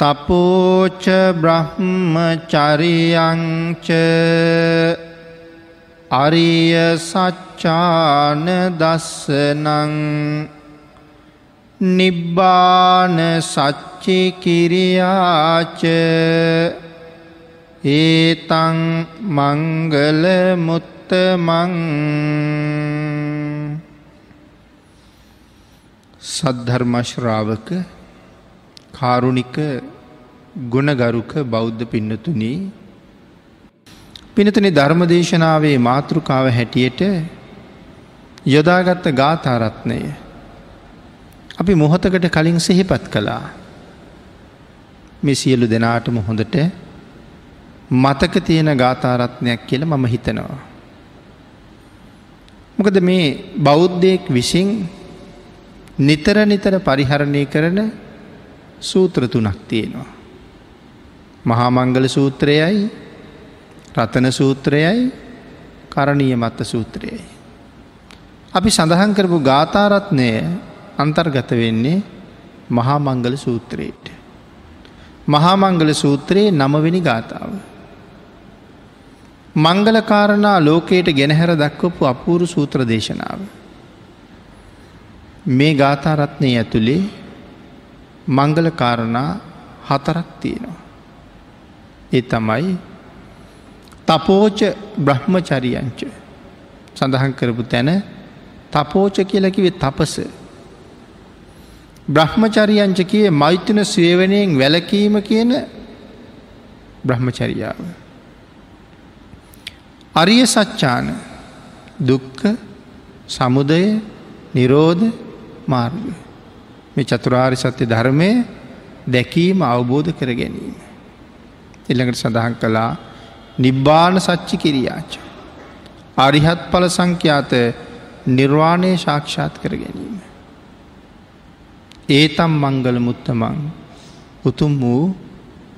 තපෝච බ්‍රහ්මචරියංච අරිය සච්චාන දස්සනං නිබ්බාන සච්චි කිරියාච ඒතං මංගල මුත්තමං සද්ධර්මශ්‍රාවක කාරුණික ගුණගරුක බෞද්ධ පින්නතුනී පිනතුනි ධර්මදේශනාවේ මාතෘකාව හැටියට යොදාගත්ත ගාථාරත්නය අපි මොහොතකට කලින් සිහිපත් කළා මෙ සියලු දෙනාටම හොඳට මතක තියෙන ගාථාරත්නයක් කියල මම හිතනවා. මොකද මේ බෞද්ධයෙක් විසින් නිතර නිතර පරිහරණය කරන සූත්‍ර තුනක් තියෙනවා. මහාමංගල සූත්‍රයයි රතන සූත්‍රයයි කරණීය මත්ත සූත්‍රයයි. අපි සඳහන් කරපු ගාථාරත්නය අන්තර්ගත වෙන්නේ මහාමංගල සූත්‍රයට. මහාමංගල සූත්‍රයේ නමවෙනි ගාථාව. මංගලකාරණා ලෝකයට ගෙනහැර දක්වපු අපූරු සූත්‍ර දේශනාව. මේ ගාථාරත්නය ඇතුළේ මංගල කාරණා හතරක් තියෙනවා. ඒ තමයි තපෝච බ්‍රහ්මචරියංච සඳහන් කරපු තැන තපෝච කියලකිවේ තපස. බ්‍රහ්මචරියංච කිය මෛත්‍යන සේවනයෙන් වැලකීම කියන බ්‍රහ්මචරියාව. අරිය සච්චාන දුක්ක සමුදය නිරෝධ මාර්ග. මේ චතුරාරි සත්‍ය ධර්මය දැකීම අවබෝධ කර ගැනීම. එළඟට සඳහන් කළා නිබ්බාන සච්චි කිරියාච. අරිහත් පල සංඛ්‍යාත නිර්වාණය ශාක්ෂාත් කර ගැනීම. ඒතම් මංගල මුත්තමං උතුම් වූ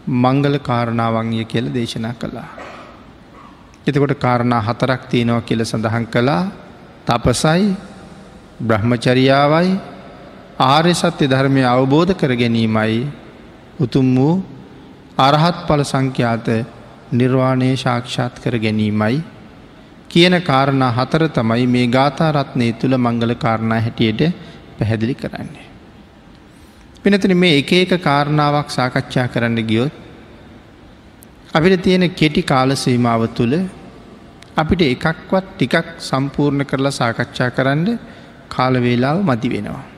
මංගල කාරණාවංය කියල දේශනා කළා. එතකොට කාරණා හතරක් තියෙනවා කියල සඳහන් කළා තපසයි බ්‍රහ්මචරියාවයි ආර්ය සත්‍ය ධර්මය අවබෝධ කර ගැනීමයි උතුම් වූ අරහත් පල සංඛ්‍යාත නිර්වාණය ශාක්ෂාත් කර ගැනීමයි කියන කාරණා හතර තමයි මේ ගාථාරත්නය තුළ මංගල කාරණා හැටියට පැහැදිලි කරන්නේ. පිනතින මේ එක එක කාරණාවක් සාකච්ඡා කරන්න ගියොත් අපිට තියෙන කෙටි කාල සීමාව තුළ අපිට එකක්වත් ටිකක් සම්පූර්ණ කරලා සාකච්ඡා කරන්න කාලවේලාව මදි වෙනවා.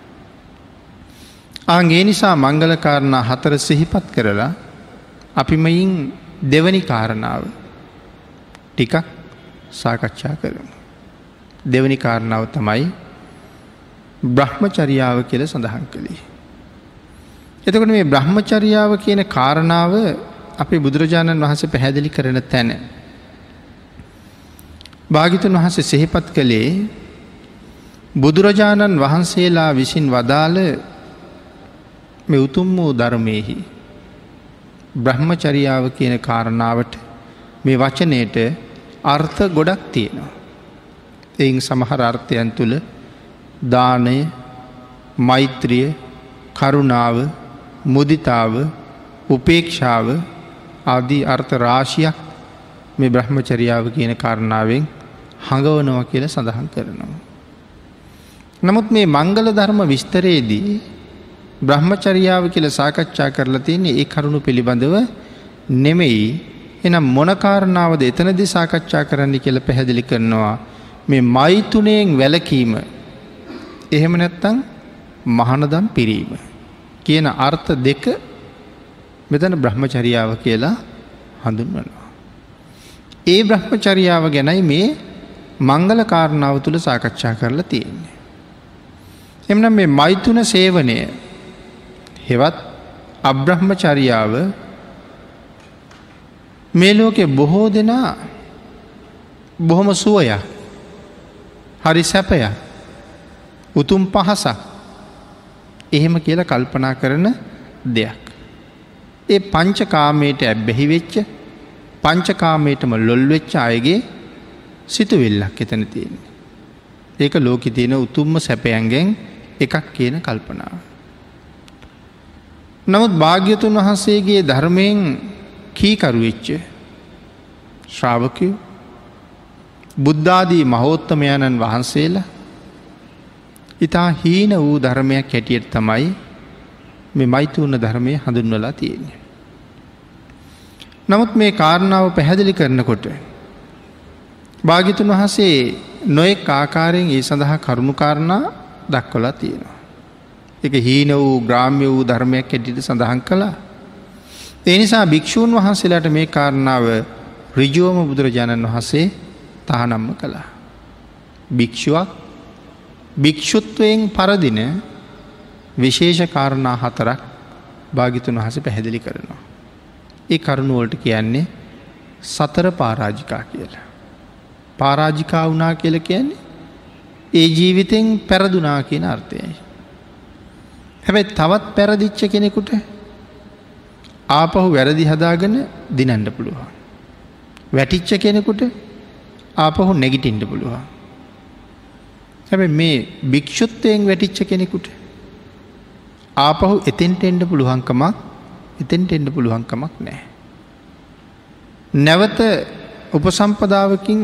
ආගේ නිසා මංගල කාරණා හතර සිහිපත් කරලා අපිමයින් දෙවනි කාරණාව ටිකක් සාකච්ඡා කරමු. දෙවනි කාරණාව තමයි බ්‍රහ්මචරියාව කියල සඳහන් කළේ. එතකොට මේ බ්‍රහ්මචරියාව කියන කාරණාව අපි බුදුරජාණන් වහන්සේ පැහැදිලි කරන තැන. භාගිතන් වහන්සේ සෙහිපත් කළේ බුදුරජාණන් වහන්සේලා විසින් වදාළ මෙ උතුම් වූ ධර්මයෙහි බ්‍රහ්මචරියාව කියන කාරණාවට මේ වචනයට අර්ථ ගොඩක් තියෙනවා. එයින් සමහර අර්ථයන් තුළ දානය මෛත්‍රිය කරුණාව මුදිතාව උපේක්ෂාව ආදී අර්ථ රාශියක් මේ බ්‍රහ්මචරියාව කියන කාරණාවෙන් හඟවනවා කියල සඳහන් කරනවා. නමුත් මේ මංගල ධර්ම විස්තරයේදී බ්‍රහ්මචරියාව කියල සාකච්ඡා කරලා තියන්නේ ඒ කරුණු පිළිබඳව නෙමෙයි එනම් මොනකාරණාවද එතනදි සාකච්ඡා කරන්න කියල පැහැදිලි කරනවා මේ මෛතුනයෙන් වැලකීම එහෙම නැත්තං මහනදම් පිරීම කියන අර්ථ දෙක මෙතන බ්‍රහ්මචරියාව කියලා හඳුන්වනවා. ඒ බ්‍රහ්මචරියාව ගැනයි මේ මංගල කාරණාව තුළ සාකච්ඡා කරලා තියෙන්නේ. එමනම් මේ මෛතුන සේවනය හෙවත් අබ්‍රහ්මචරියාව මේ ලෝකෙ බොහෝ දෙනා බොහොම සුවය හරි සැපය උතුම් පහසක් එහෙම කියල කල්පනා කරන දෙයක්. ඒ පංචකාමයට ඇබ්බැහි වෙච්ච පංචකාමයටම ලොල් වෙච්ච අයගේ සිතුවෙල්ලක් එතන තියෙන්නේ. ඒක ලෝකෙ තියෙන උතුම්ම සැපයන්ගෙන් එකක් කියන කල්පනාව. නමුත් භාග්‍යතුන් වහන්සේගේ ධර්මයෙන් කීකරුවෙච්ච ශ්‍රාවකයෝ බුද්ධාදී මහෝත්තමයණන් වහන්සේලා ඉතා හීන වූ ධර්මයක් හැටියට තමයි මේ මෛතුූන්න ධර්මය හඳුන්වලා තියෙන්නේ. නමුත් මේ කාරණාව පැහැදිලි කරනකොට. භාගිතුන් වහසේ නොයෙක් ආකාරයෙන් ඒ සඳහා කරුණුකාරණා දක්වලා තියෙනවා. එක හීන වූ ග්‍රාම්‍ය වූ ධර්මයක් ඇටිට සඳහන් කළා. ඒ නිසා භික්‍ෂූන් වහන්සේලාට මේ කාරණාව රිජුවම බුදුරජාණන් වහන්සේ තහනම්ම කළා. භික්‍ෂුවක් භික්‍ෂුත්වයෙන් පරදින විශේෂ කාරණා හතරක් භාගිතුන් වහස පැහැදිලි කරනවා. ඒ කරුණුවලට කියන්නේ සතර පාරාජිකා කියලා. පාරාජිකා වුනා කියල කියන්නේ ඒ ජීවිතෙන් පැරදුනා කියන අර්ථයයි. හැබැයි තවත් පැරදිච්ච කෙනෙකුට ආපහු වැරදි හදාගෙන දිනන්ඩ පුළුවන්. වැටිච්ච කෙනෙකුට ආපහු නැගිටින්ට පුළුවන්. හැබ මේ භික්‍ෂුත්තයෙන් වැටිච්ච කෙනෙකුට ආපහු එතෙන්ට එන්ඩ පුළුවන්කමක් එතෙන්ට එන්ඩ පුළුවන්කමක් නෑ. නැවත උපසම්පදාවකින්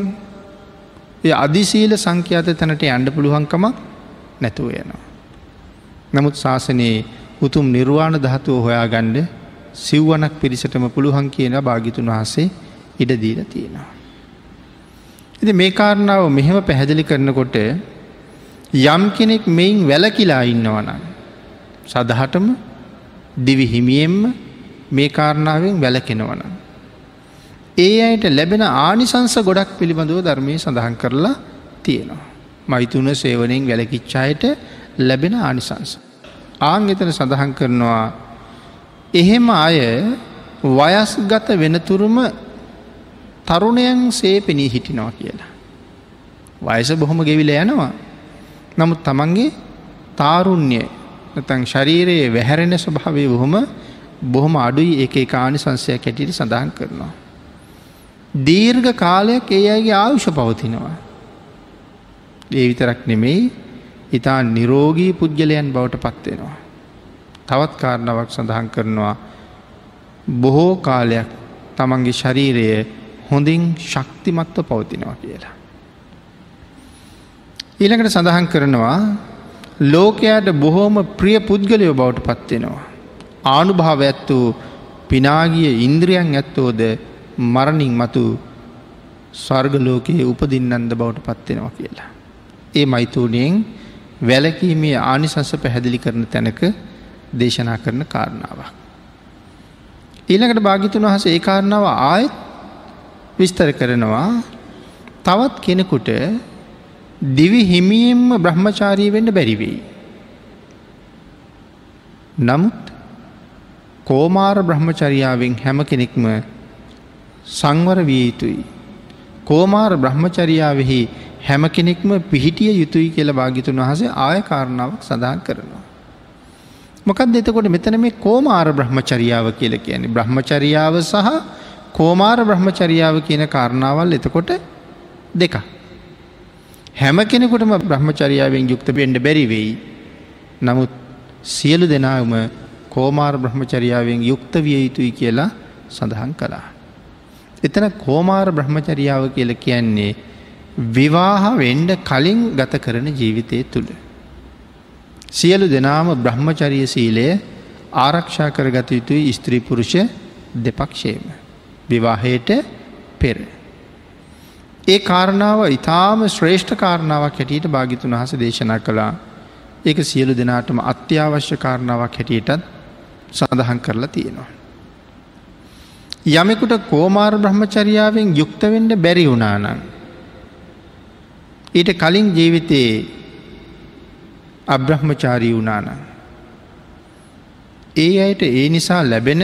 අධිසීල සංඛ්‍යාත තැනට අන්ඩ පුළුවන්කමක් නැතුව යනවා. නමුත් ශාසනයේ උතුම් නිර්වාණ ධාතුව හොයා ගණ්ඩ සිව්වනක් පිරිසටම පුළුවන් කියන භාගිතුන් වහසේ ඉඩදීල තියෙනවා. ඉති මේ කාරණාව මෙහෙම පැහැදිලි කරනකොට යම් කෙනෙක් මෙයින් වැලකිලා ඉන්නවනම්. සදහටම දිවි හිමියෙන්ම මේ කාරණාවෙන් වැලකෙනවනම්. ඒ අයට ලැබෙන ආනිසංස ගොඩක් පිළිබඳව ධර්මය සඳහන් කරලා තියෙනවා. මෛතුන සේවනයෙන් වැලකිච්චායට ලැබෙන ආනිසංස. ආං එතන සඳහන් කරනවා එහෙම අය වයස්ගත වෙනතුරුම තරුණයන් සේ පෙනී හිටිනවා කියලා. වයස බොහොම ගෙවිල යනවා. නමුත් තමන්ගේ තාරුණ්‍යය නතන් ශරීරයේ වැහැරෙන ස්වභාවය බොහොම බොහොම අඩුයි එක එක ආනිසංසයක් හැටියට සඳහන් කරනවා. දීර්ඝ කාලයක් ඒ අයගේ ආයුෂ පවතිනවා. ඒ විතරක් නෙමෙයි ඉතා නිරෝගී පුද්ගලයන් බවට පත්වෙනවා. තවත් කාරණාවක් සඳහන් කරනවා බොහෝ කාලයක් තමන්ගේ ශරීරය හොඳින් ශක්තිමත්ව පවතිනවා කියලා. ඊළඟට සඳහන් කරනවා ලෝකයාට බොහෝම ප්‍රිය පුද්ගලයෝ බවට පත්වෙනවා. ආනුභාව ඇත්තු පිනාගිය ඉන්ද්‍රියන් ඇත්තෝද මරණින් මතු ස්වර්ගලෝකයේ උපදින්නන්ද බවට පත්වෙනවා කියලා. ඒ මෛතුූනයෙන් වැලකීමේ ආනිසංස පැහැදිලි කරන තැනක දේශනා කරන කාරණාවක්. ඊළඟට භාගිතුන් වහස ඒ කාරණාව ආයත් විස්තර කරනවා තවත් කෙනෙකුට දිවි හිමියෙන්ම බ්‍රහ්මචාරී වෙන්න බැරිවෙයි. නමුත් කෝමාර බ්‍රහ්මචරියාවෙන් හැම කෙනෙක්ම සංවර විය යුතුයි. කෝමාර බ්‍රහ්මචරියාවෙහි හැම කෙනෙක්ම පිහිටිය යුතුයි කියල භාගිතුන් වහසේ ආය කාරණාවක් සඳහන් කරනවා. මොකක් දෙතකොට මෙතන මේ කෝමාර බ්‍රහ්මචරියාව කියල කියන්නේ බ්‍රහ්මචරියාව සහ කෝමාර බ්‍රහ්මචරියාව කියන කාරණාවල් එතකොට දෙක. හැම කෙනෙකුටම බ්‍රහ්මචරියාවෙන් යුක්ත පෙන්ඩ බැරිවෙයි. නමුත් සියලු දෙනාවම කෝමාර බ්‍රහ්මචරියාවෙන් යුක්ත විය යුතුයි කියලා සඳහන් කළා. එතන කෝමාර බ්‍රහ්මචරියාව කියල කියන්නේ විවාහ වෙන්ඩ කලින් ගත කරන ජීවිතය තුළ. සියලු දෙනාම බ්‍රහ්මචරිය සීලය ආරක්ෂා කරගත යුතුයි ස්ත්‍රී පුරුෂ දෙපක්ෂේම. විවාහයට පෙර. ඒ කාරණාව ඉතාම ශ්‍රේෂ්ඨ කාරණාවක් හැටියට භාගිතුන් වහස දේශනා කළා ඒක සියලු දෙනාටම අත්‍යවශ්‍ය කාරණාවක් හැටියටත් සඳහන් කරලා තියෙනවා. යමෙකුට කෝමාර බ්‍රහ්මචරියාවෙන් යුක්තවෙන්ඩ බැරි වුණානං. ඊට කලින් ජීවිතයේ අබ්‍රහ්මචාරී වුණානං. ඒ අයට ඒ නිසා ලැබෙන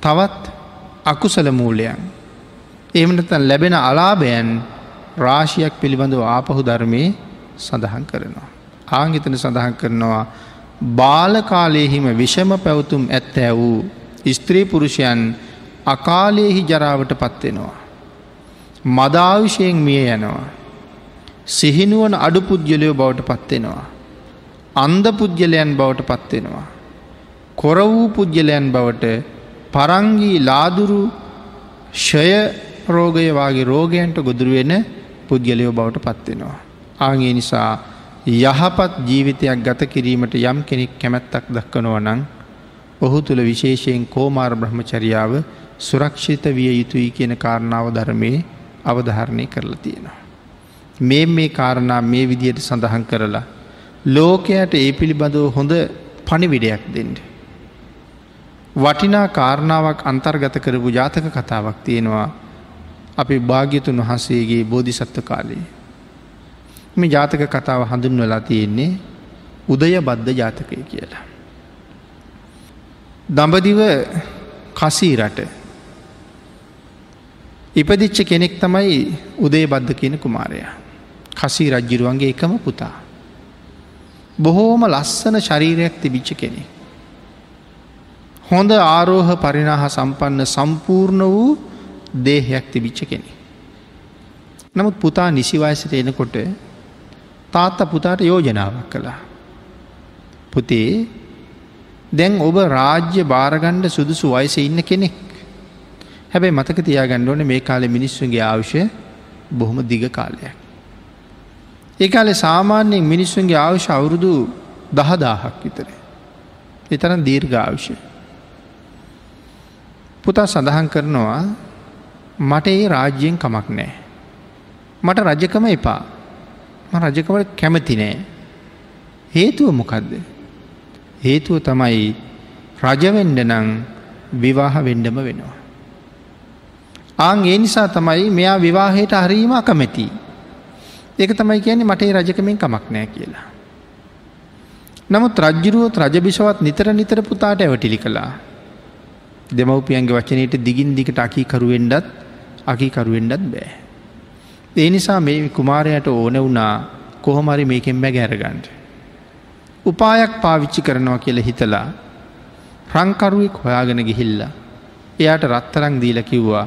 තවත් අකුසල මූලයන්. එමනතන් ලැබෙන අලාභයන් රාශියක් පිළිබඳව ආපහු ධර්මය සඳහන් කරනවා. ආංගිතන සඳහන් කරනවා බාලකාලයෙහිම විෂම පැවතුම් ඇත්තෑ වූ ස්ත්‍රී පුරුෂයන් අකාලයෙහි ජරාවට පත්වෙනවා. මදාවිෂයෙන් මිය යනවා. සිහිනුවන අඩු පුද්ගලයෝ බවට පත්වෙනවා. අන්ද පුද්ගලයන් බවට පත්වෙනවා. කොර වූ පුද්ගලයන් බවට පරංගී ලාදුරු ෂය රෝගය වගේ රෝගයන්ට ගොදුරුවෙන පුද්ගලයෝ බවට පත්වෙනවා. ආගේ නිසා යහපත් ජීවිතයක් ගත කිරීමට යම් කෙනෙක් කැමැත්තක් දක්කනව නං ඔහු තුළ විශේෂයෙන් කෝමාර බ්‍රහ්මචරියාව සුරක්ෂිත විය යුතුයි කියන කාරණාව ධර්මයේ අවධහරණය කරලා තියෙනවා. මේ මේ කාරණා මේ විදියට සඳහන් කරලා ලෝකයට ඒ පිළිබඳව හොඳ පණිවිඩයක් දෙෙන්ට. වටිනා කාරණාවක් අන්තර්ගත කරපු ජාතක කතාවක් තියෙනවා අපි භාග්‍යතුන් වහන්සේගේ බෝධිසත්ව කාලයේ. මේ ජාතක කතාව හඳුන් වෙලා තියෙන්නේ උදය බද්ධ ජාතකය කියලා. දඹදිව කසී රට ඉපදිච්ච කෙනෙක් තමයි උදේ බද්ධ කියන කුමාරයා. කසී රජ්ජිරුවන්ගේ එකම පුතා. බොහෝම ලස්සන ශරීරයක් තිබිච්ච කෙනෙ. හොඳ ආරෝහ පරිනාහ සම්පන්න සම්පූර්ණ වූ දේහයක් තිබිච්ච කෙනෙ. නමුත් පුතා නිසිවයසට එනකොට තාත්ත පුතාට යෝජනාවක් කළා. පුතේ දැන් ඔබ රාජ්‍ය භාරගණ්ඩ සුදුසු වයස ඉන්න කෙනෙක්. හැබැයි මතක තියාගන්න ඕන මේ කාලෙ මිනිස්සුන්ගේ ආවශ්‍ය බොහොම දිග කාලයක්. ඒ කාලෙ සාමාන්‍යයෙන් මිනිස්සුන්ගේ අවශ්‍ය අවුරුදු දහදාහක් විතර. එතරම් දීර්ඝාවශ්‍ය. පුතා සඳහන් කරනවා මට ඒ රාජ්‍යයෙන් කමක් නෑ. මට රජකම එපා රජකවට කැමති නෑ. හේතුව මොකක්ද. හේතුව තමයි රජවෙන්ඩ නං විවාහ වෙන්ඩම වෙනවා. ආං ඒ නිසා තමයි මෙයා විවාහයට හරීම අකමැති. ඒක තමයි කියන්නේ මටේ රජකමින් කමක් නෑ කියලා. නමුත් රජ්ජුරුවොත් රජබිෂවත් නිතර නිතර පුතාට ඇවටිලි කළා. දෙමවපියන්ගේ වචනයට දිගින් දිකට අකීකරුවෙන්ඩත් අකීකරුවෙන්ඩත් බෑ. ඒ නිසා මේ කුමාරයට ඕන වුණා කොහොමරි මේකෙන් බැ ගැරගන්ට. උපායක් පාවිච්චි කරනවා කියල හිතලා රංකරුවෙක් හොයාගෙන ගිහිල්ලා එයාට රත්තරං දීල කිව්වා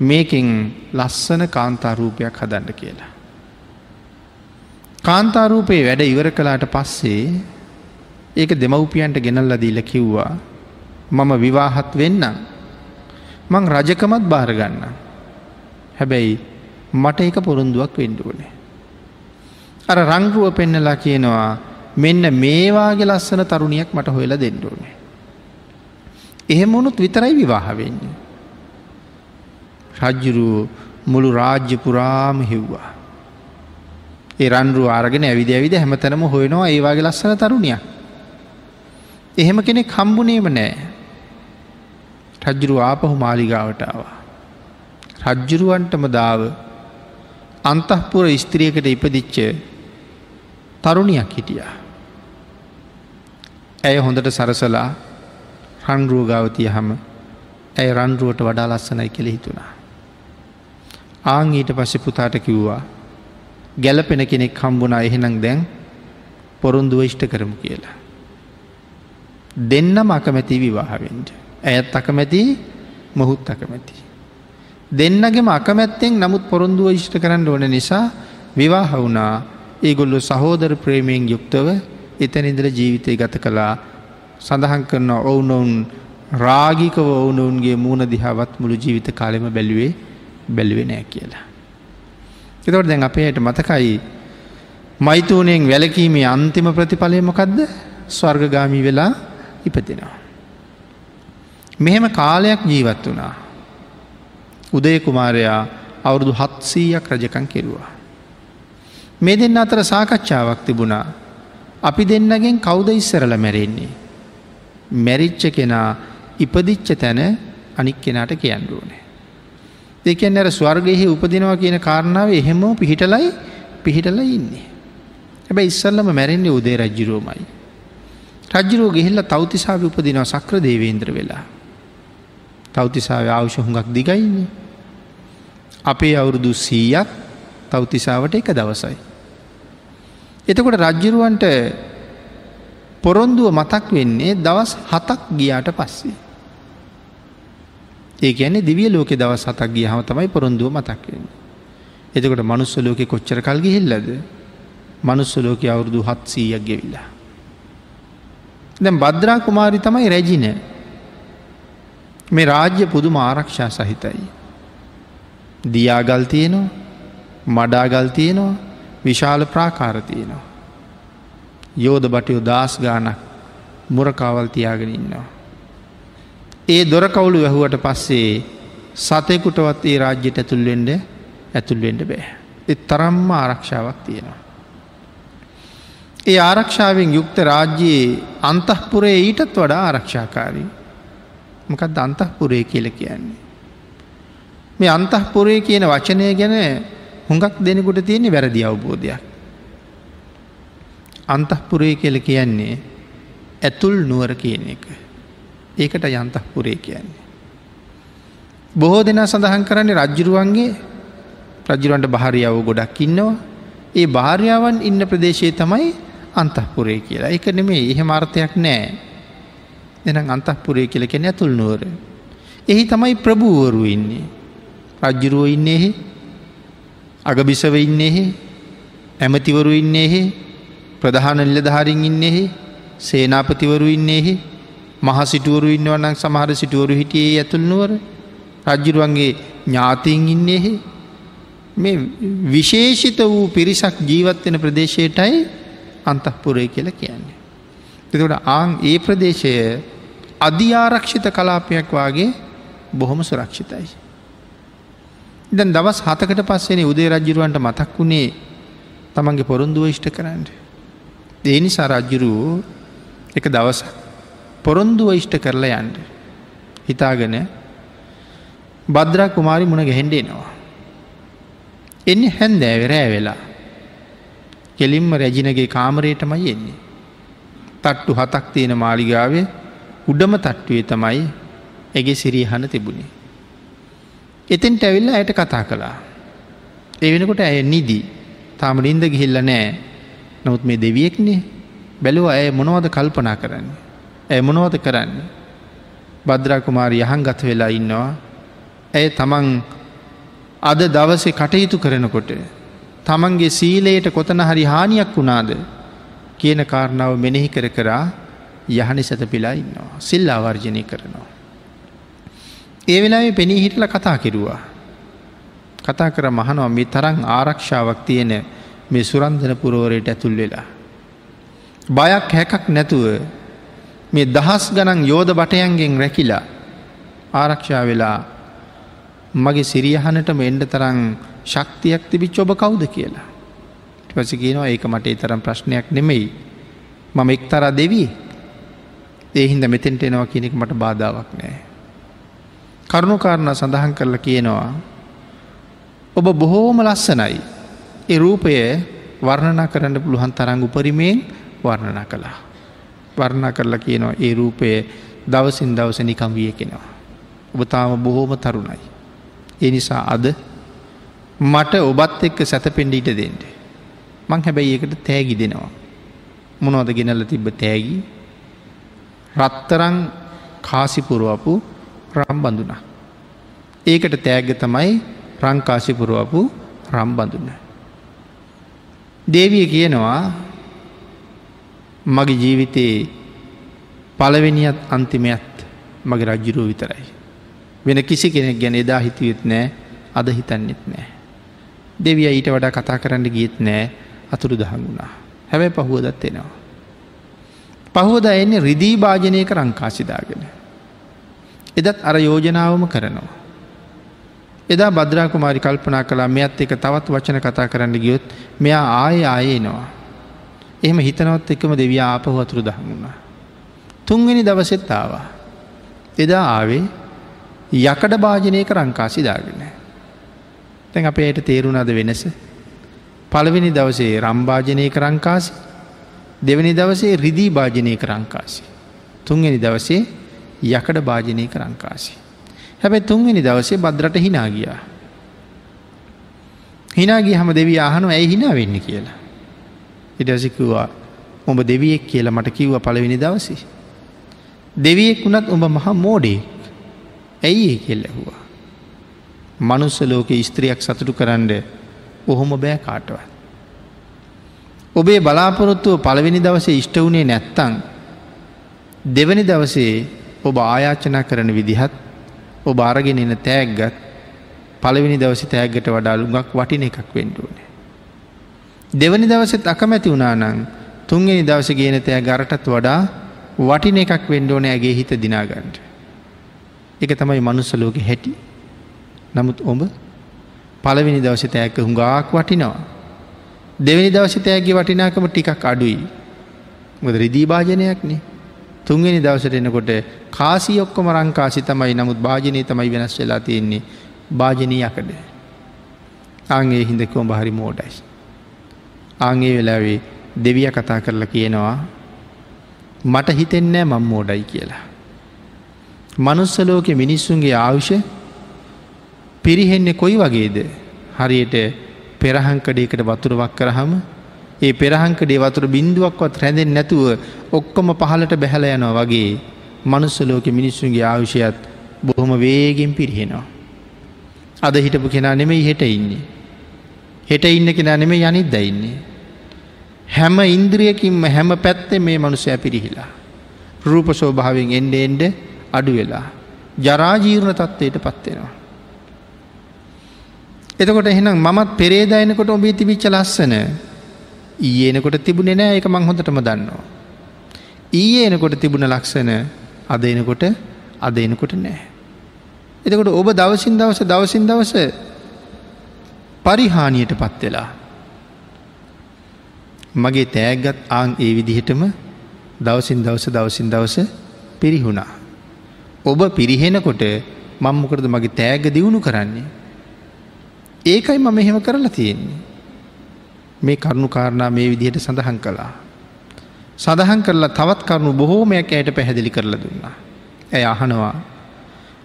මේකෙන් ලස්සන කාන්තාරූපයක් හදන්න කියලා. කාන්තාරූපයේ වැඩ ඉවර කලාට පස්සේ ඒක දෙමව්පියන්ට ගෙනල්ල දීල කිව්වා මම විවාහත් වෙන්න මං රජකමත් භාරගන්න. හැබැයි මට එක පොරුන්දුවක් වෙන්ඩුවනේ. අර රංගුව පෙන්නලා කියනවා මෙන්න මේවාගේ ලස්සන තරුණියක් මට හොයලා දෙන්ඩුවනේ. එහෙම වුණුත් විතරයි විවාහ වෙන්නේ. රජ්ජුරුව මුළු රාජ්‍ය පුරාම හිව්වා. ඒ රන්රුව ආරගෙන ඇවිද ඇවිද හැමතැනම හොයනවා ඒවාගේ ලස්සන තරුණිය. එහෙම කෙනෙක් හම්බුනේම නෑ. රජ්ජුරු ආපහු මාලිගාවටාව. රජ්ජුරුවන්ටම දාව අන්තහපුර ස්ත්‍රියකට ඉපදිච්ච තරුණයක් හිටියා. ඇය හොඳට සරසලා රන්රුව ගාවතිය හම ඇය රන්රුවට වඩා ලස්සනයි කෙළ හිතුණා. ආං ඊට පස්සෙ පුතාට කිව්වා ගැලපෙන කෙනෙක් හම්බුනා එහෙනම් දැන් පොරුන්දුව ඉෂ්ට කරමු කියලා. දෙන්නම අකමැති විවාහවෙන්ට. ඇයත් අකමැති මොහුත් අකමැති. දෙන්නගේම අකමැත්තෙන් නමුත් පොරොන්දුව ඉෂ්ට කරන්න ඕන නිසා විවාහ වුණා ඒගොල්ලු සහෝදර ප්‍රේමයෙන් යුක්තව එතනින්දර ජීවිතය ගත කළා සඳහන් කරන ඔවුනොවුන් රාගිකව ඔවුනොවුන්ගේ මූුණ දිහාවත් මුළු ජීවිත කාලෙම බැලුවේ බැලුවේ නෑ කියලා. එතවට දැන් අපේයට මතකයි මෛතුූනයෙන් වැලකීමේ අන්තිම ප්‍රතිඵලය මොකක්ද ස්වර්ගගාමී වෙලා ඉපතිෙනවා. මෙහෙම කාලයක් ජීවත් වනා. උදය කුමාරයා අවුරුදු හත්සීයක් රජකං කෙරුවා. මේ දෙන්න අතර සාකච්ඡාවක් තිබුණා අපි දෙන්නගෙන් කෞද ඉස්සරල මැරෙන්නේ. මැරිච්ච කෙනා ඉපදිච්ච තැන අනික් කෙනාට කියන්නුවනේ. දෙකෙන් ඇර ස්වර්ගයෙහි උපදිනවා කියන කාරණාව එහෙමෝ පිහිටලයි පිහිටල ඉන්නේ. හැබැ ඉස්සල්ලම මැරෙන්නේ උදේ රජ්ජිරුවමයි. රජ්ජිරුව ගෙහිල්ල තෞතිසාාව උපදිනවා සක්‍ර දේවේන්ද්‍ර වෙලා. තෞතිසාාව අවශ්‍ය හුඟක් දිගයින්නේ. අපේ අවුරුදු සීයක් තෞතිසාාවට එක දවසයි. එතකොට රජ්ජරුවන්ට පොරොන්දුව මතක් වෙන්නේ දවස් හතක් ගියාට පස්සේ. ඒ ඇන්නේ දිවිය ලෝක දවස් හතක් ගිය හම තමයි පොරොන්දුව මතක් වෙන්නේ. එතකොට මනුස්ස ලෝකෙ කොච්චර කල්ගි හිල්ලද මනුස්ස ලෝක අවුරුදු හත් සීයක් ගෙවිලා. දැම් බද්‍රා කුමාරි තමයි රැජින මේ රාජ්‍ය පුදුම ආරක්ෂා සහිතයි. දියාගල් තියෙනවා මඩාගල් තියෙනවා විශාල ප්‍රාකාර තියෙනවා. යෝධ බටයෝ දස් ගානක් මුරකාවල් තියාගෙන ඉන්නවා. ඒ දොරකවුළු වැැහුවට පස්සේ සතයකුටවත් ඒ රාජ්‍යයට ඇතුල්වෙන්ඩ ඇතුල්වෙන්ඩ බෑ. එ තරම්ම ආරක්ෂාවක් තියෙනවා. ඒ ආරක්ෂාවෙන් යුක්ත රාජ්‍යයේ අන්තහපුරේ ඊටත් වඩා ආරක්ෂාකාරී. මකත් අන්තහපුරේ කියල කියන්නේ. මේ අන්තහපුරේ කියන වචනය ගැන හුඟක් දෙනෙකුට තියෙන්නේ වැරදි අවබෝධයක්. අන්තහපුරේ කියල කියන්නේ ඇතුල් නුවර කියන එක. ඒකට යන්තහපුරේ කියන්නේ. බොහෝ දෙනා සඳහන් කරන්නේ රජ්ජුරුවන්ගේ රජරුවන්ට භාරියාව ගොඩක් ඉන්නවා. ඒ භාර්යාවන් ඉන්න ප්‍රදේශයේ තමයි අන්තහපුරේ කියලා එක නෙමේ එහෙම අර්ථයක් නෑ. එනම් අන්තහපුරේ කියලකෙන ඇතුල් නුවර. එහි තමයි ප්‍රභූවරු ඉන්නේ. රජ්ජුරුව ඉන්නේෙහි අගබිසව ඉන්නේෙහි ඇමතිවරු ඉන්නේෙහි ප්‍රධාන නිලධාරින් ඉන්නේෙහි සේනාපතිවරු ඉන්නේෙහි මහ සිටුවරු ඉන්නවනම් සමහර සිටුවරු හිටියේ ඇතුල් නුවර රජ්ජුරුවන්ගේ ඥාතිීන් ඉන්නේෙහි මේ විශේෂිත වූ පිරිසක් ජීවත්වෙන ප්‍රදේශයටයි අන්තහපුරය කියල කියන්නේ. එතකට ආං ඒ ප්‍රදේශය අධ්‍යාරක්ෂිත කලාපයක් වගේ බොහොම සුරක්ෂිතයි. දැන් දවස් හතකට පස්සෙන උදේ රජ්ජුරුවන්ට මතක් වුණේ තමන්ගේ පොරොන්දුව ඉෂ්ට කරන්න. දේනිසා රජ්ජුරුවූ එක දවස පොරොන්දුව ඉෂ්ට කරලා යන්ට. හිතාගෙන බද්‍රා කුමාරි මුණ ගැහෙන්ඩේනවා. එන්නේ හැන්දෑවෙරෑ වෙලා. කෙලින්ම රැජිනගේ කාමරයටමයි එන්නේ. තට්ටු හතක් තියෙන මාලිගාවේ උඩම තට්ටුවේ තමයි ඇගේ සිරියහන තිබුණේ. එතෙන්ට ඇවිල්ලා ඇයට කතා කළා. ඒ වෙනකොට ඇය නිදී තාම ලින්ද ගිහිල්ල නෑ නොත් මේ දෙවියෙක්නේ බැලුව ඇය මොනවද කල්පනා කරන්න. ඇය මොනවද කරන්න. බද්‍රාකුමාර යහන් ගත වෙලා ඉන්නවා. ඇය තමන් අද දවසේ කටයුතු කරනකොට තමන්ගේ සීලයට කොතන හරි හානියක් වුණාද කියන කාරණාව මෙනෙහි කර කරා යහනි සැතපිලා ඉන්නවා. සිල් ආවර්ජනය කරනවා. ඒ වෙලාවේ පෙනී හිටල කතා කිරුවා. කතා කර මහනවා මේ තරං ආරක්ෂාවක් තියෙන මේ සුරන්ධන පුරෝරයට ඇතුල් වෙලා. බයක් හැකක් නැතුව මේ දහස් ගණන් යෝධ බටයන්ගෙන් රැකිලා ආරක්ෂා වෙලා මගේ සිරියහනටම එන්ඩ තරං ශක්තියක් තිබිච් ඔබ කවුද කියලා. පසි කියනවා ඒක මට තරම් ප්‍රශ්නයක් නෙමෙයි. මම එක්තර දෙවී ඒහින්ද මෙතෙන්ට එනවා කියනෙක් මට බාධාවක් නෑ. කරුණුකාරණ සඳහන් කරලා කියනවා. ඔබ බොහෝම ලස්සනයි. ඒ රූපය වර්ණනා කරන්න පුළුවන් තරංග උපරිමයෙන් වර්ණනා කළා. වර්ණා කරලා කියනවා ඒ රූපය දවසින් දවස නිකම් විය කෙනවා. ඔබ තාම බොහෝම තරුණයි. ඒ නිසා අද මට ඔබත් එක්ක සැතපෙන්ඩ ඊට දෙෙන්ට. මං හැබැයි ඒකට තෑගි දෙනවා. මොනවද ගෙනල්ල තිබ්බ තෑගි රත්තරං කාසිපුරුවපු රම්බඳුන. ඒකට තෑග්ග තමයි රංකාසිපුරුවපු රම්බඳුන. දේවිය කියනවා මගේ ජීවිතයේ පලවෙනිත් අන්තිමයත් මගේ රජ්ජුරුව විතරයි. වෙන කිසි කෙනෙක් ගැන එදා හිතුවෙත් නෑ අද හිතන්නෙත් නෑ. දෙවිය ඊට වඩා කතා කරන්න ගියත් නෑ අතුරු දහඟුණා. හැබැයි පහුවදත් එෙනවා. පහුවද එන්නේ රිදී භාජනයක රංකාසිදාගෙන. එදත් අර යෝජනාවම කරනවා. එදා බද්‍රාකුමාරි කල්පනා කලා මෙත් එක තවත් වචන කතා කරන්න ගියොත් මෙයා ආය ආයනවා. එහෙම හිතනවත් එකම දෙවිය ආපහු අතුරු දහමුණා. තුන්වෙනි දවසෙත් ආවා. එදා ආවේ යකඩ භාජනයක රංකාසිදාගෙන. තැන් අප එයට තේරුණද වෙනස. පළවෙනි දවසේ රම්භාජනය කරංකාසි දෙවනි දවසේ රිදී භාජනය කරංකාසි. තුන්වෙනි දවසේ යකඩ භාජනය කරංකාසි. හැබැ තුන්වෙනි දවසේ බද්රට හිනා ගියා. හිනාගේ හම දෙවී ආහනු ඇයි හිනා වෙන්න කියලා. ඉටසිකවා උඹ දෙවියෙක් කියලා මට කිව්ව පළවෙනි දවසි. දෙවියෙක් වුණත් උඹ මහ මෝඩේ ඇයි ඒ කෙල් ඇහුවා. මනුස්ස ලෝක ස්ත්‍රියක් සතුටු කරන්න ඔහොම බෑ කාටවත්. ඔබේ බලාපොරොත්තුව පළවෙනි දවසේ ඉෂ්ට වුණේ නැත්තං දෙවනි දවසේ ඔබ ආයාචනා කරන විදිහත් ඔබ අරගෙන එන තෑග්ගත් පළවෙනි දවසි තෑග්ගට වඩා ලුඟක් වටින එකක් වෙන්ඩුවනේ. දෙවනි දවසෙත් අකමැති වුණානං තුන්ගෙන දවස ගේන තෑ ගරටත් වඩා වටින එකක් වෙන්ඩෝන ඇගේ හිත දිනාගන්ට. එක තමයි මනුස්සලෝක හැටි. නමුත් ඔබ පළවෙනි දවස තෑක හුඟාක් වටිනවා. දෙවැනි දවස තෑගේ වටිනාකම ටිකක් අඩුයි. මොද රිදී භාජනයක්නේ. තුන්වෙනි දවසට එනකොට කාසි ඔක්කොම රංකාසි තමයි නමුත් භාජනය තමයි වෙනස් වෙලා තියෙන්නේ භාජනීයකඩ. ආගේ හිදකෝම බහරි මෝඩයිස්. ආගේ වෙලාවේ දෙවිය කතා කරලා කියනවා මට හිතෙන්නෑ මං මෝඩයි කියලා. මනුස්සලෝක මිනිස්සුන්ගේ ආවුෂ පිරිහෙන්නේ කොයි වගේද හරියට පෙරහංකඩයකට වතුරවක් කරහම ඒ පෙරහංකඩේ වතුර බින්දුවක්වත් රැඳෙන් නැතුව ඔක්කොම පහලට බැහල යනවා වගේ මනුස්සලෝක මිනිස්සුන්ගේ ආවිෂයත් බොහොම වේගෙන් පිරිහෙනවා. අද හිටපු කෙනා නෙමෙයි හෙට ඉන්නේ. හෙට ඉන්න කෙනා නෙමේ යනිත් දයින්නේ. හැම ඉන්ද්‍රියකින්ම හැම පැත්තේ මේ මනුසය පිරිහිලා. රූප සෝභාවෙන් එන්ඩ එන්ඩ අඩු වෙලා. ජරාජීර්ණ තත්ත්වයට පත්වෙනවා. එතකොට එහෙනම් මමත් පෙරේදයනකොට ඔබේ තිබිච්ච ලස්සන ඊයනකොට තිබුණෙ නෑ එක මං හොඳටම දන්නවා. ඊයේ එනකොට තිබුණ ලක්ෂණ අද එනකොට අද එනකොට නෑ. එතකොට ඔබ දවසින් දවස දවසින් දවස පරිහානියට පත්වෙලා. මගේ තෑගත් ආං ඒ විදිහටම දවසින් දවස දවසින් දවස පිරිහුණා. ඔබ පිරිහෙනකොට මංමකරද මගේ තෑග දියුණු කරන්නේ. ඒකයි මම එහෙම කරලා තියෙන්නේ. මේ කරුණු කාරණා මේ විදිහට සඳහන් කළා. සඳහන් කරලා තවත් කරුණු බොහෝමයක් ඇයට පැහැදිලි කරලා දුන්නා. ඇය අහනවා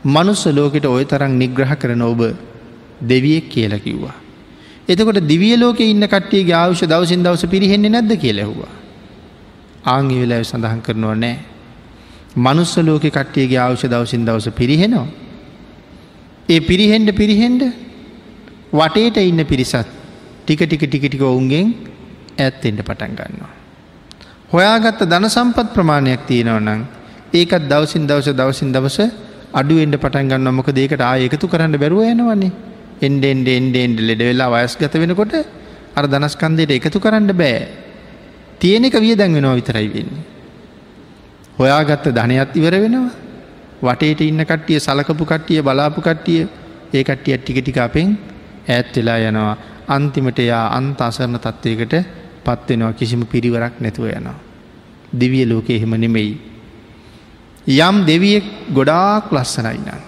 මනුස්ස ලෝකෙට ඔය තරම් නිග්‍රහ කරන ඔබ දෙවියෙක් කියලා කිව්වා. එතකොට දිවිය ලෝක ඉන්න කට්ටියගේ ආවුෂ දවසින් දවස පිරිහෙන්නේ නැද්ද කියලෙහුවා. ආංගි වෙලා සඳහන් කරනවා නෑ. මනුස්ස ලෝක කට්ටියගේ ආවුෂ දවසින් දවස පිරිහෙනවා. ඒ පිරිහෙන්ඩ පිරිහෙන්ඩ වටේට ඉන්න පිරිසත් ටික ටික ටික ටික ඔවුන්ගෙන් ඇත්තෙන්ට පටන් ගන්නවා. හොයාගත්ත ධන සම්පත් ප්‍රමාණයක් තියෙනව නම් ඒකත් දවසින් දවස දවසින් දවස අඩුවෙන්ට පටන් ගන්න මොක දේකට ආය එකතු කරන්න බැරුව යනවන්නේ එන්ඩෙන්ඩ එන්ඩෙන්ඩ ලෙඩ වෙලා වයස් ගත වෙනකොට අර දනස්කන්දයට එකතු කරන්න බෑ තියෙන එක විය දැන් වෙනවා විතරයි වෙන්නේ. හොයාගත්ත ධනයත් ඉවර වෙනවා වටේට ඉන්න කට්ටිය සලකපු කට්ටිය බලාපු කට්ටිය ඒ කට්ටිය ටික ටික අපෙන් ඈත් වෙලා යනවා අන්තිමට යා අන්ත අසරණ තත්ත්වයකට පත්වෙනවා කිසිම පිරිවරක් නැතුව යනවා. දිවිය ලෝක එහෙම නෙමෙයි. යම් දෙවියෙක් ගොඩාක් ලස්සනයි නම්.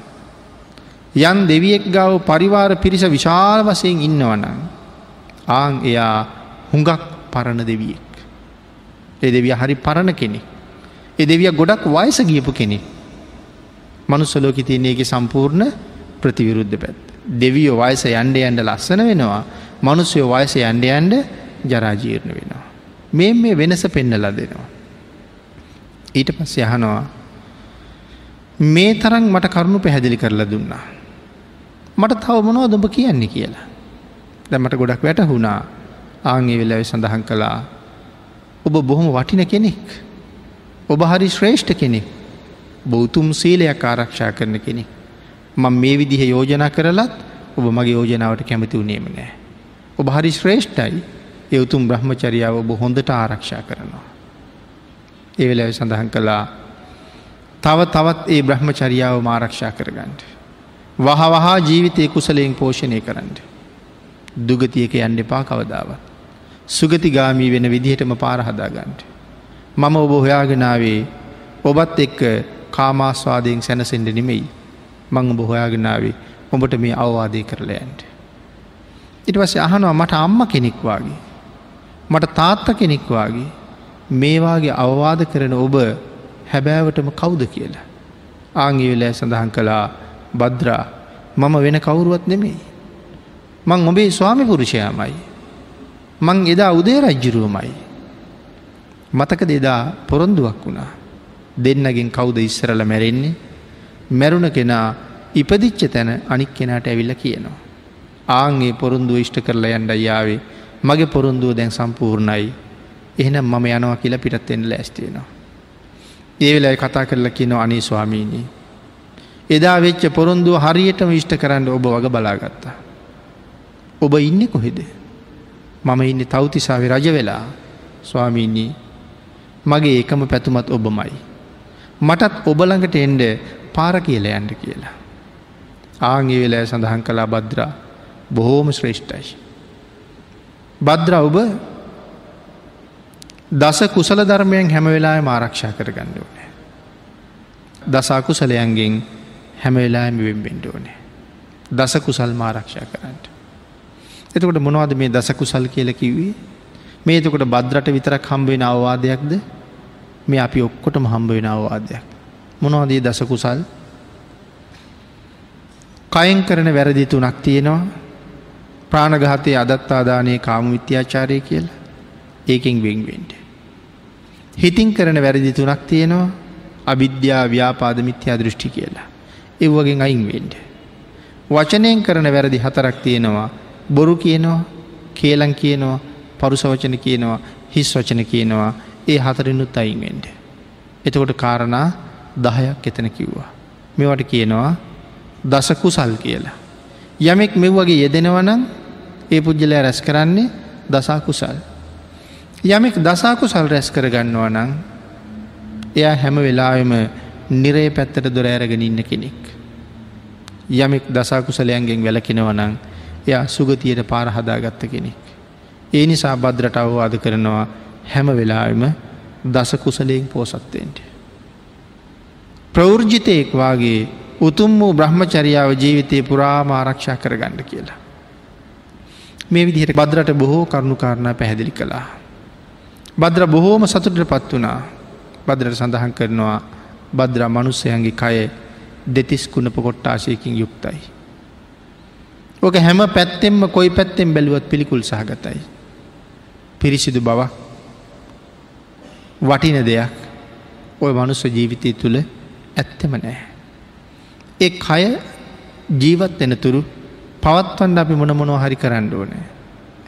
යන් දෙවියෙක් ගව පරිවාර පිරිස විශාල වසයෙන් ඉන්නවනම්. ආං එයා හුඟක් පරණ දෙවියෙක්. ඒ දෙවිය හරි පරණ කෙනෙ. එ දෙවිය ගොඩක් වයස ගියපු කෙනෙ. මනුස්සලෝකි තියන්නේගේ සම්පූර්ණ ප්‍රතිවිරුද්ධ පැත්. දෙවියෝ වයස යන්ඩ යන්ඩ ලස්සන වෙනවා මනුස්සයෝ වයස යන්ඩ යන්ඩ ජරාජීර්ණ වෙනවා. මේ මේ වෙනස පෙන්නලා දෙනවා. ඊට පස්ස යහනවා මේ තරන් මට කරුණු පැහැදිලි කරලා දුන්නා. මට තව මොනෝ දොඹ කියන්නේ කියලා. දැමට ගොඩක් වැටහුණා ආංගේ වෙලාව සඳහන් කළා ඔබ බොහොම වටින කෙනෙක්. ඔබ හරි ශ්‍රේෂ්ඨ කෙනෙක් බෞතුම් සීලයක් ආරක්ෂා කරන කෙනෙක්. මං මේ විදිහ යෝජනා කරලත් ඔබ මගේ යෝජනාවට කැමති වනේම නෑ. ඔබ හරි ශ්‍රේෂ්ඨයි එවතුම් බ්‍රහ්මචරියාව ඔබ හොඳට ආරක්ෂා කරනවා. ඒවෙලැව සඳහන් කළා තව තවත් ඒ බ්‍රහ්මචරියාව මාරක්ෂා කරගන්නට. වහ වහා ජීවිතය කුසලයෙන් පෝෂණය කරන්න. දුගතියක යන්න එපා කවදාව. සුගතිගාමී වෙන විදිහටම පාරහදාගන්නට. මම ඔබ හොයාගෙනාවේ ඔබත් එක්ක කාමාස්වාදයෙන් සැනසෙන්ඩ නෙමෙයි මං ඔබ හොයාගෙනාවේ ඔබට මේ අවවාදය කරලයන්ට. ඉට පස්සේ අහනවා මට අම්ම කෙනෙක්වාගේ. මට තාත්ත කෙනෙක්වාගේ මේවාගේ අවවාද කරන ඔබ හැබෑවටම කවුද කියලා. ආංගේ වෙලෑ සඳහන් කළා බද්‍රා මම වෙන කවුරුවත් නෙමෙයි. මං ඔබේ ස්වාමි පුරුෂයමයි. මං එදා උදේ රජ්ජුරුවමයි. මතක දෙදා පොරොන්දුවක් වුණා. දෙන්නගෙන් කවුද ඉස්සරල මැරෙන්නේ මැරුණ කෙනා ඉපදිච්ච තැන අනික් කෙනාට ඇවිල්ල කියනවා. ආංගේ පොරුන්දුව ඉෂ්ට කරලා යන්ඩ යාවේ මගේ පොරුන්දුව දැන් සම්පූර්ණයි එහෙනම් මම යනවා කියලා පිටත්තෙන්ට ලෑස්තියෙනවා. ඒ වෙලයි කතා කරලා කියන අනී ස්වාමීණී. එදා වෙච්ච පොරොන්දුව හරියටම විෂ්ට කරන්න ඔබ වග බලාගත්තා. ඔබ ඉන්න කොහෙද. මම ඉන්න තවතිසාාව රජ වෙලා ස්වාමීණී මගේ ඒකම පැතුමත් ඔබමයි. මටත් ඔබළඟට එන්ඩ පාර කියල යන්ඩ කියලා. ආංගේ වෙලෑ සඳහන් කලා බද්‍රා බොහෝම ශ්‍රේෂ්ඨයි. බද්‍ර ඔබ දස කුසල ධර්මයෙන් හැම වෙලා ආරක්ෂා කරගන්න ඕනෑ. දසාකුසලයන්ගෙන් හැම වෙලා වෙම්බෙන්ඩ ඕනෑ. දස කුසල් මාරක්ෂා කරන්නට. එතකොට මොනවද මේ දසකුසල් කියල කිව්වේ මේ එතකොට බද්‍රට විතරක් හම්බෙන අවවාදයක්ද මේ අපි ඔක්කොටම හම්බවෙන අවවාදයක්. මොනවදී දසකුසල් කයෙන් කරන වැරදි තුනක් තියෙනවා ප්‍රාණගහතය අදත්තාදානය කාම විත්‍යාචාරය කියලා ඒකෙන් වෙන්වෙන්ට. හිතින් කරන වැරදි තුනක් තියෙනවා අවිද්‍යා ව්‍යාපාද මිත්‍යා දෘෂ්ටි කියලා. එව්වගෙන් අයින් වෙන්ඩ. වචනයෙන් කරන වැරදි හතරක් තියෙනවා බොරු කියනවා කේලං කියනවා පරුසවචන කියනවා හිස් වචන කියනවා ඒ හතරිනුත් අයින්ෙන්ට. එතකොට කාරණා දහයක් එතන කිව්වා. මෙවට කියනවා දසකුසල් කියලා. යමෙක් මෙව්වගේ යෙදෙනවනම් ඒ පුද්ගලයා රැස් කරන්නේ දසාකුසල්. යමෙක් දසාකුසල් රැස් කරගන්නවා නං එයා හැම වෙලාවෙම නිරේ පැත්තට දොර ඇරගෙන ඉන්න කෙනෙක්. යමෙක් දසාකුසලයන්ගෙන් වැලකෙනවනං එයා සුගතියට පාරහදාගත්ත කෙනෙක්. ඒ නිසා බද්‍රට අවවාද කරනවා හැම වෙලාවෙම දස කුසලයෙන් පෝසත්තයෙන්ට. ප්‍රවෘර්ජිතයෙක් වගේ උතුම් වූ බ්‍රහ්මචරියාව ජීවිතය පුරාම ආරක්ෂා කරගන්න කියලා. මේ විදිහට බද්‍රට බොහෝ කරුණුකාරණා පැහැදිලි කළා. බද්‍ර බොහෝම සතුටට පත් වනා බද්‍රට සඳහන් කරනවා බද්‍ර මනුස්සයන්ගේ කය දෙතිස් කුණප කොට්ටාශයකින් යුක්තයි. ඕක හැම පැත්තෙම කොයි පැත්තෙන් බැලුවත් පිළිකුල් සහගතයි. පිරිසිදු බවක් වටින දෙයක් ඔය මනුස්ස ජීවිතය තුළ ඇත්තම නෑ. ඒ කය ජීවත් එන තුරු පවත්වන්න අපි මොන මොනෝ හරි කරන්න ඕනෑ.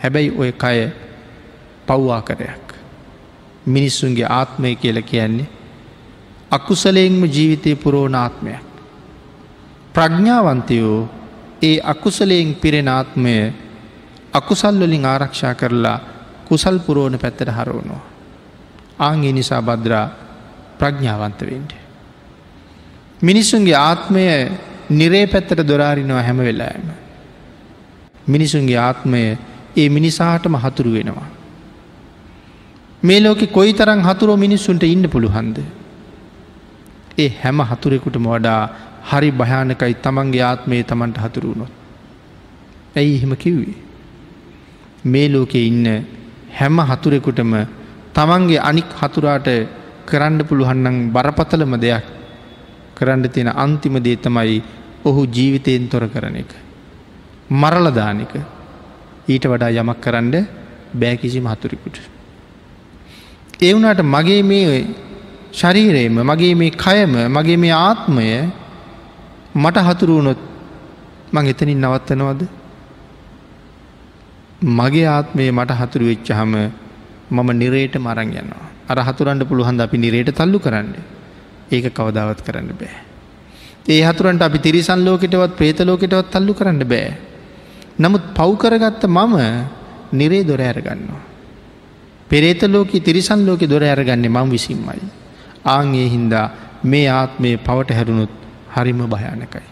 හැබැයි ඔය කය පව්වාකරයක්. මිනිස්සුන්ගේ ආත්මය කියල කියන්නේ අකුසලයෙන්ම ජීවිතය පුරෝණ ආත්මයක්. ප්‍රඥ්ඥාවන්තයෝ ඒ අකුසලයෙන් පිරෙන ආත්මය අකුසල්වලින් ආරක්ෂා කරලා කුසල් පුරෝණ පැත්තට හරවනවා. ආංගේ නිසා බද්‍රා ප්‍රඥාවන්තවෙන්ට. මිනිස්සුන්ගේ ආත්මය නිරේ පැත්තට දොරාරිනවා හැම වෙලාෑම. මිනිසුන්ගේ ආත්මය ඒ මිනිසාටම හතුරු වෙනවා. මේ ලෝකෙ කොයි තරං හතුරෝ මිනිස්සුන්ට ඉන්න පුළුහන්ද. ඒ හැම හතුරෙකුටම වඩා හරි භයානකයි තමන්ගේ ආත්මය තමන්ට හතුරුුණොත්. ඇයි එහෙම කිව්වේ. මේ ලෝකෙ ඉන්න හැම හතුරෙකුටම තමන්ගේ අනික් හතුරාට කරන්න පුළුවන්නම් බරපතලම දෙයක් කරන්න තියෙන අන්තිම දේ තමයි ඔහු ජීවිතයෙන් තොර කරන එක. මරලදානක ඊට වඩා යමක් කරන්න බෑකිසි මහතුරිකුට. ඒ වුණට මගේ මේ ශරීරයම මගේ මේ කයම මගේ මේ ආත්මය මට හතුරුවනොත් මං එතනින් නවත්තනවද මගේ ආත්මය මට හතුරු වෙච්චහම මම නිරේට මරං යනවා අර හතුරන්ට පුළුවන්ද අපි නිරේට තල්ලු කරන්න ඒක කවදාවත් කරන්න බෑ. ඒ හතුරන්ට අපි තිරිසන් ලෝකෙටවත් ප්‍රේතලෝකෙටවත් තල්ලු කරන්න බෑ. නමුත් පව්කරගත්ත මම නිරේ දොර ඇරගන්නවා. පෙරේත ලෝක තිරිසන් ලෝක දොර ඇරගන්නේ මං විසින්මයි. ආංගේ හින්දා මේ ආත්මය පවට හැරුණුත් හරිම භයානකයි.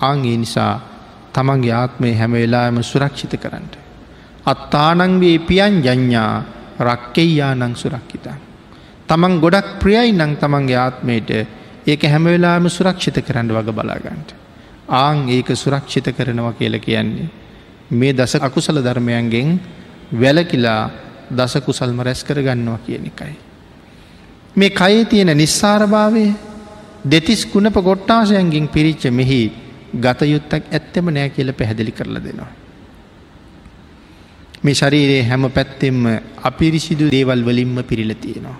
ආංගේ නිසා තමන්ගේ ආත්මය හැම වෙලාම සුරක්ෂිත කරන්නට. අත්තානංගේ පියන් ජඥා රක්කෙයියා නං සුරක්කිතා. තමන් ගොඩක් ප්‍රියයි නං තමන්ගේ ආත්මයට ඒක හැම වෙලාම සුරක්ෂිත කරන්න වග බලාගන්ට. ආං ඒක සුරක්ෂිත කරනවා කියල කියන්නේ. මේ දස අකුසල ධර්මයන්ගෙන් වැලකිලා දස කුසල්ම රැස් කරගන්නවා කියන එකයි. මේ කයේ තියෙන නිස්සාරභාවය දෙතිස් කුණප ගොට්ටාසයන්ගින් පිරිච්ච මෙහි ගතයුත්තක් ඇත්තම නෑ කියල පැහැදිලි කරලා දෙනවා. මේ ශරීරයේ හැම පැත්තෙම අපිරිසිදු දේවල් වලින්ම පිරිල තියෙනවා.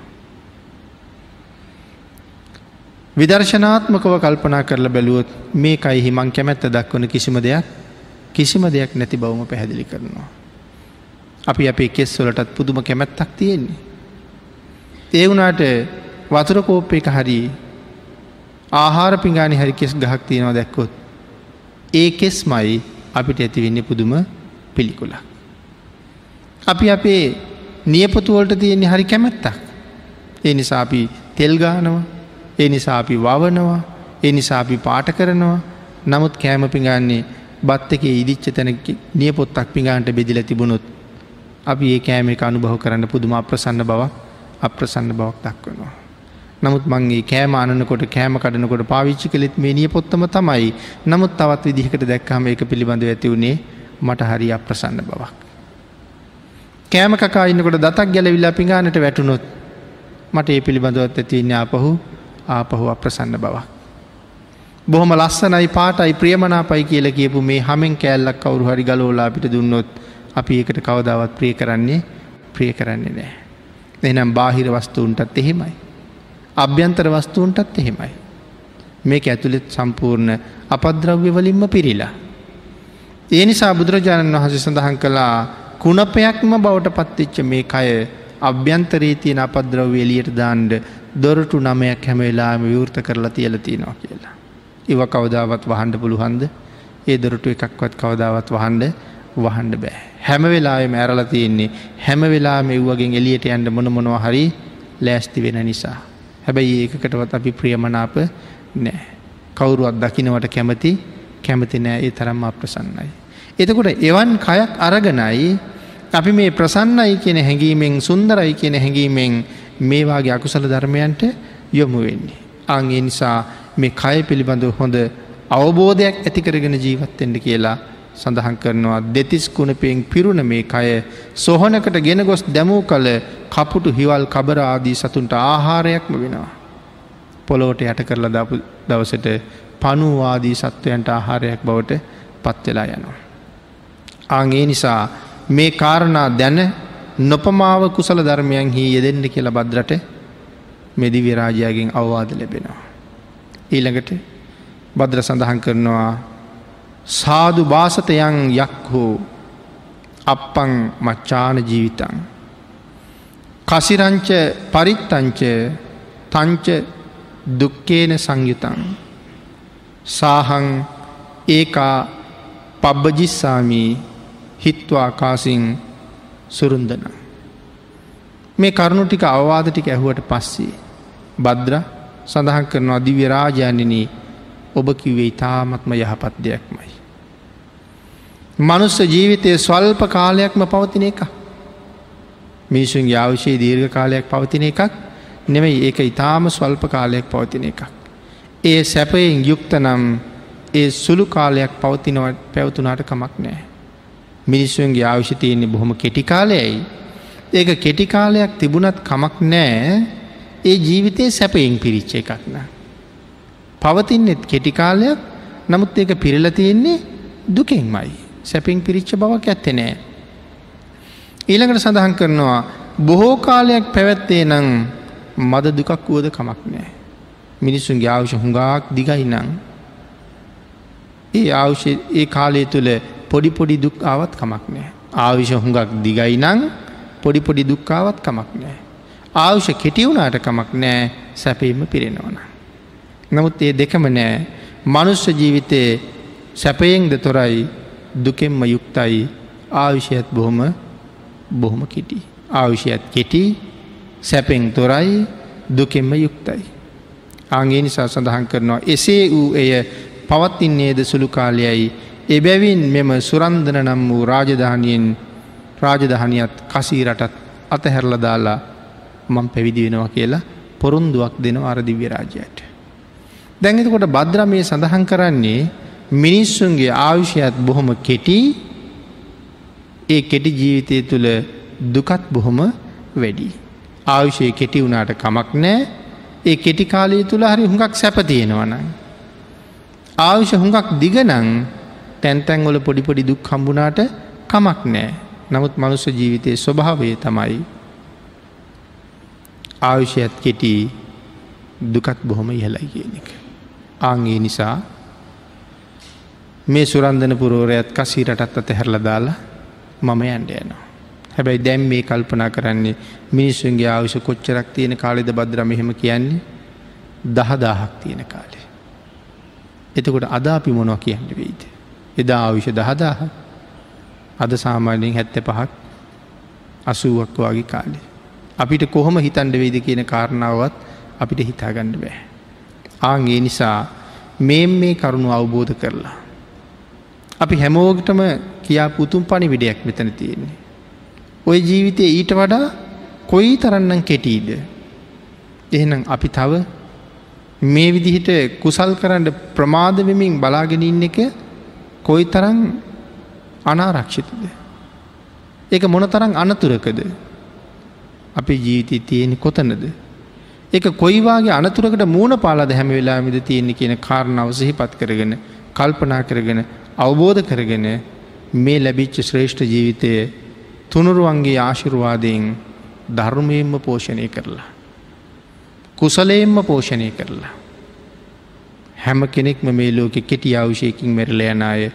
විදර්ශනාත්මකව කල්පනා කරලා බැලුවොත් මේ කයිහි මං කැමැත්ත දක්වන කිසිම දෙයක් කිසිම දෙයක් නැති බවම පැහැදිලි කරනවා. අපි අපේ කෙස් වලටත් පුදුම කැමැත්තක් තියෙන්නේ. ඒ වුණට වතුර කෝප්ප එක හරි ආහාර පිඟානි හරි කෙස් ගහක් තියෙනවා දැක්කොත් ඒ කෙස් මයි අපිට ඇතිවෙන්න පුදුම පිළිකුලක්. අපි අපේ නියපොතුවලට තියෙන්නේ හරි කැමැත්තක්. ඒ නිසා අපි තෙල්ගානවා ඒ නිසා අපි වවනවා ඒ නිසා අපි පාට කරනවා නමුත් කෑම පිඟන්නේ බත් එක ඉදිච්ච තැන නියපොත්තක් පිඟාන්ට බෙදිල තිබුණොත් අපි ඒ කෑම එක අනුභව කරන්න පුදුම අප්‍රසන්න බවක් අප්‍රසන්න බවක් දක්වනවා. නමුත් මංගේ කෑම අනකොට කෑම කඩනකොට පාවිච්චි කළෙත් මේ නිය පොත්තම තමයි නමුත් තවත් විදිහකට දැක්කම එක පිළිබඳව ඇති වුණේ මට හරි අප්‍රසන්න බවක්. කෑම කකා ඉන්නකොට දතක් ගැලවිල්ලා පිඟානට වැටුණොත් මට ඒ පිළිබඳවත් ඇතිවන්න ආපහු ආපහු අප්‍රසන්න බවක්. බොහොම ලස්සනයි පාටයි ප්‍රියමනාපයි කියල කියපු මේ හමෙන් කෑල්ලක් කවරු හරි ගලෝලා අපිට දුන්නොත් අපි ඒකට කවදාවත් ප්‍රිය කරන්නේ ප්‍රිය කරන්නේ නෑ. එනම් බාහිර වස්තුූන්ටත් එහෙමයි. අභ්‍යන්තර වස්තුූන්ටත් එහෙමයි. මේක ඇතුළෙත් සම්පූර්ණ අපද්‍රව්‍ය වලින්ම පිරිලා. ඒ නිසා බුදුරජාණන් වහස සඳහන් කළා කුණපයක්ම බවට පත්තිච්ච මේ කය අභ්‍යන්තරේ තියෙන අපද්‍රව්‍ය එලියට දාන්ඩ දොරටු නමයක් හැමවෙලාම විවෘත කරලා තියලතිනවා කියලා. ඉව කවදාවත් වහන්ඩ පුළුහන්ද ඒ දොරටු එකක්වත් කවදාවත් වහන්ඩ වහන්ඩ බෑ. හැම වෙලාය මෑරල තියෙන්නේ හැම වෙලා මෙව්වගෙන් එලියට ඇන්ඩ මොන මොනවා හරි ලෑස්ති වෙන නිසා. හැබැයි ඒකකටවත් අපි ප්‍රියමනාප නෑ. කවුරුවත් දකිනවට කැමති කැමති නෑ ඒ තරම් අප්‍රසන්නයි. එතකොට එවන් කයක් අරගනයි අපි මේ ප්‍රසන්නයි කියන හැඟීමෙන් සුන්දරයි කියන හැඟීමෙන් මේවාගේ අකුසල ධර්මයන්ට යොමු වෙන්නේ. අංගේ නිසා මේ කය පිළිබඳව හොඳ අවබෝධයක් ඇතිකරගෙන ජීවත්තෙන්ට කියලා සඳහන් කරනවා දෙතිස් කුණපයෙන් පිරුණ මේ කය සොහනකට ගෙන ගොස් දැමූ කළ කපුටු හිවල් කබර ආදී සතුන්ට ආහාරයක්ම වෙනවා. පොලෝට යට කරලා දපු දවසට පනුවාදී සත්වයන්ට ආහාරයක් බවට පත්වෙලා යනවා. ආගේ නිසා මේ කාරණා දැන නොපමාව කුසල ධර්මයන් හි යෙදෙන්ට කියලා බද්රට මෙදි විරාජයාගෙන් අවවාද ලැබෙනවා. ඊළඟට බද්‍ර සඳහන් කරනවා සාදු භාසතයන් යක් හෝ අප්පං මච්චාන ජීවිතන්. කසිරංච පරිත්තංච තංච දුක්කේන සංයුතන්. සාහං ඒකා පබ්බජිස්සාමී හිත්වාකාසින් සුරුන්දන. මේ කරුණු ටික අවවාද ටික ඇහුවට පස්සේ. බද්‍ර සඳහන් කරනවා දිව්‍යරාජයන්නනී ඔබ කිවේ ඉතාමත්ම යහපත් දෙයක්මයි. මනුස්ස ජීවිතය ස්වල්ප කාලයක්ම පවතින එක. මිනිසුන්ගේ අවශ්‍යයේ දීර්ඝ කාලයක් පවතින එකක් නෙමයි ඒක ඉතාම ස්වල්ප කාලයක් පවතින එකක්. ඒ සැපයෙන් යුක්ත නම් ඒ සුළු කාලයක් පවතිනවට පැවතුනාට කමක් නෑ. මිනිස්සුන්ගේ අවශ්‍ය තියන්නේ බොහොම කෙටිකාලයයි. ඒක කෙටිකාලයක් තිබුණත් කමක් නෑ ඒ ජීවිතය සැපයෙන් පිරිච්ච එකක්න. පවතින්නෙත් කෙටිකාලයක් නමුත් ඒක පිරල තියෙන්නේ දුකෙන්මයි. සැපින් පිරිච්ච බවක් ඇත්තේ නෑ. ඊළඟට සඳහන් කරනවා බොහෝ කාලයක් පැවැත්තේ නං මද දුකක් වුවද කමක් නෑ. මිනිස්සුන්ගේ ආවුෂ හුඟාක් දිගයි නං. ඒ ආවුෂ ඒ කාලය තුළ පොඩි පොඩි දුක් ආවත් කමක් නෑ. ආවිෂ හුඟක් දිගයි නං පොඩි පොඩි දුක්කාවත් කමක් නෑ. ආවුෂ කෙටිවුණාට කමක් නෑ සැපීම පිරෙනවන. නමුත් ඒ දෙකම නෑ මනුස්්‍ය ජීවිතයේ සැපයෙන්ද තොරයි දුකෙන්ම යුක්තයි ආවිෂයත් බොහොම බොහොම කෙටි. ආවිෂයත් කෙටි සැපෙන් තොරයි දුකෙන්ම යුක්තයි. ආගේ නිසා සඳහන් කරනවා එසේ වූ එය පවත්තින්නේද සුළු කාලයයි එබැවින් මෙම සුරන්දන නම් වූ රාජධානයෙන් රාජධානියත් කසී රටත් අතහැරල දාලා මං පැවිදි වෙනවා කියලා පොරුන්දුවක් දෙන අරදිව්‍ය රාජයට. දැඟතකොට බද්‍ර මේ සඳහන් කරන්නේ මිනිස්සුන්ගේ ආවිෂයත් බොහොම කෙටි ඒ කෙටි ජීවිතය තුළ දුකත් බොහොම වැඩි. ආවිෂය කෙටි වුණාට කමක් නෑ ඒ කෙටි කාලය තුළ හරි හුඟක් සැපතියෙනවන. ආවිෂ හුඟක් දිගනං තැන්තැන්ගොල පොඩිපොඩි දුක් හම්බුනාට කමක් නෑ නමුත් මනුස්ස ජීවිතය ස්වභාවය තමයි ආවිෂයත් කෙටි දුකත් බොහොම ඉහලයි කියන එක. ආංගේ නිසා මේ සුරන්දන පුරෝරයත් කසී රටත් අත හැරල දාලා මම යන්ඩ යනවා. හැබැයි දැම් මේ කල්පනා කරන්නේ මිනිස්සුන්ගේ ආවිශ කොච්චරක් තියෙන කාලෙද බද්‍ර මෙහෙම කියන්නේ දහදාහක් තියෙන කාලේ. එතකොට අදාපි මොනො කියන්න වෙයිද. එදා ආවිෂ දහදාහ අද සාමාන්‍යයෙන් හැත්ත පහක් අසුවක් වගේ කාලේ. අපිට කොහොම හිතන්ඩ වෙයිද කියන කාරණාවත් අපිට හිතාගණ්ඩ බෑ. ආගේ නිසා මේ මේ කරුණු අවබෝධ කරලා. අපි හැමෝගටම කියා පුතුම් පණි විඩයක් මෙතන තියෙන්නේ. ඔය ජීවිතය ඊට වඩා කොයි තරන්නම් කෙටීද. එහෙනම් අපි තව මේ විදිහට කුසල් කරන්න ප්‍රමාද වෙමින් බලාගෙන ඉන්න එක කොයි තරන් අනාරක්ෂිතද. ඒක මොන තරන් අනතුරකද අපි ජීවිතය තියෙන කොතනද. එක කොයිවාගේ අනතුරකට මූුණ පාලාද හැම වෙලාමිද තියෙන්නේ කියන කාරණාව සහිපත් කරගෙන කල්පනා කරගෙන අවබෝධ කරගෙන මේ ලැබිච්ච ශ්‍රේෂ්ඨ ජීවිතය තුනුරුවන්ගේ ආශිරුවාදයෙන් ධර්මයෙන්ම පෝෂණය කරලා. කුසලයෙන්ම පෝෂණය කරලා. හැම කෙනෙක්ම මේ ලෝකෙ කෙටි අවශයකින් මැරල යන අය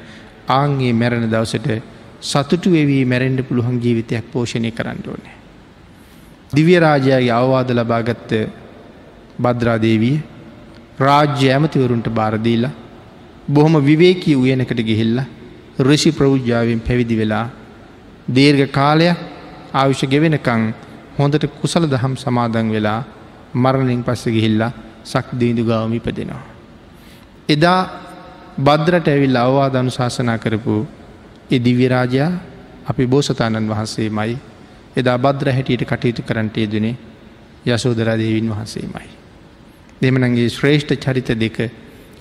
ආන්ගේ මැරණ දවසට සතුටු වෙවී මැරෙන්ඩ පුළුවන් ජීවිතයක් පෝෂණය කරන්න ඕනෑ. දිව්‍යරාජයාගේ අවවාද ලබාගත්ත බද්‍රාදේවී රාජ්‍ය ඇමතිවරුන්ට බාරදීලා බොහොම විවේකී උයනකට ගිහිල්ල රිෂි ප්‍රෞද්ජාවෙන් පැවිදි වෙලා දීර්ඝ කාලයක් ආවිෂ ගෙවෙනකං හොඳට කුසල දහම් සමාදන් වෙලා මරණින් පස්ස ගිහිල්ලා සක්දීදු ගවම ඉපදෙනවා. එදා බද්‍රට ඇවිල් අවවාද අනුශාසනා කරපු එදිවිරාජයා අපි බෝසතාණන් වහන්සේමයි එදා බද්‍ර හැටියට කටයුතු කරන්නට යෙදනේ යසෝදරදේවින් වහන්සේමයි. දෙමනගේ ශ්‍රේෂ්ඨ චරිත දෙක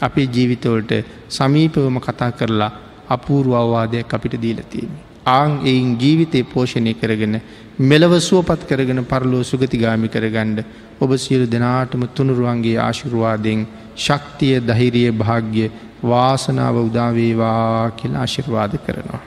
අපේ ජීවිතවලට සමීපවම කතා කරලා අපූරු අවවාදයක් අපිට දීලතියන්නේ. ආං එයින් ජීවිතය පෝෂණය කරගෙන මෙලව සුවපත් කරගෙන පරලෝ සුගතිගාමි කරගණ්ඩ ඔබ සියලු දෙනාටම තුනුරුවන්ගේ ආශිරුවාදෙන් ශක්තිය දහිරිය භාග්‍ය වාසනාව උදාවේවා කියලා ආශිර්වාද කරනවා.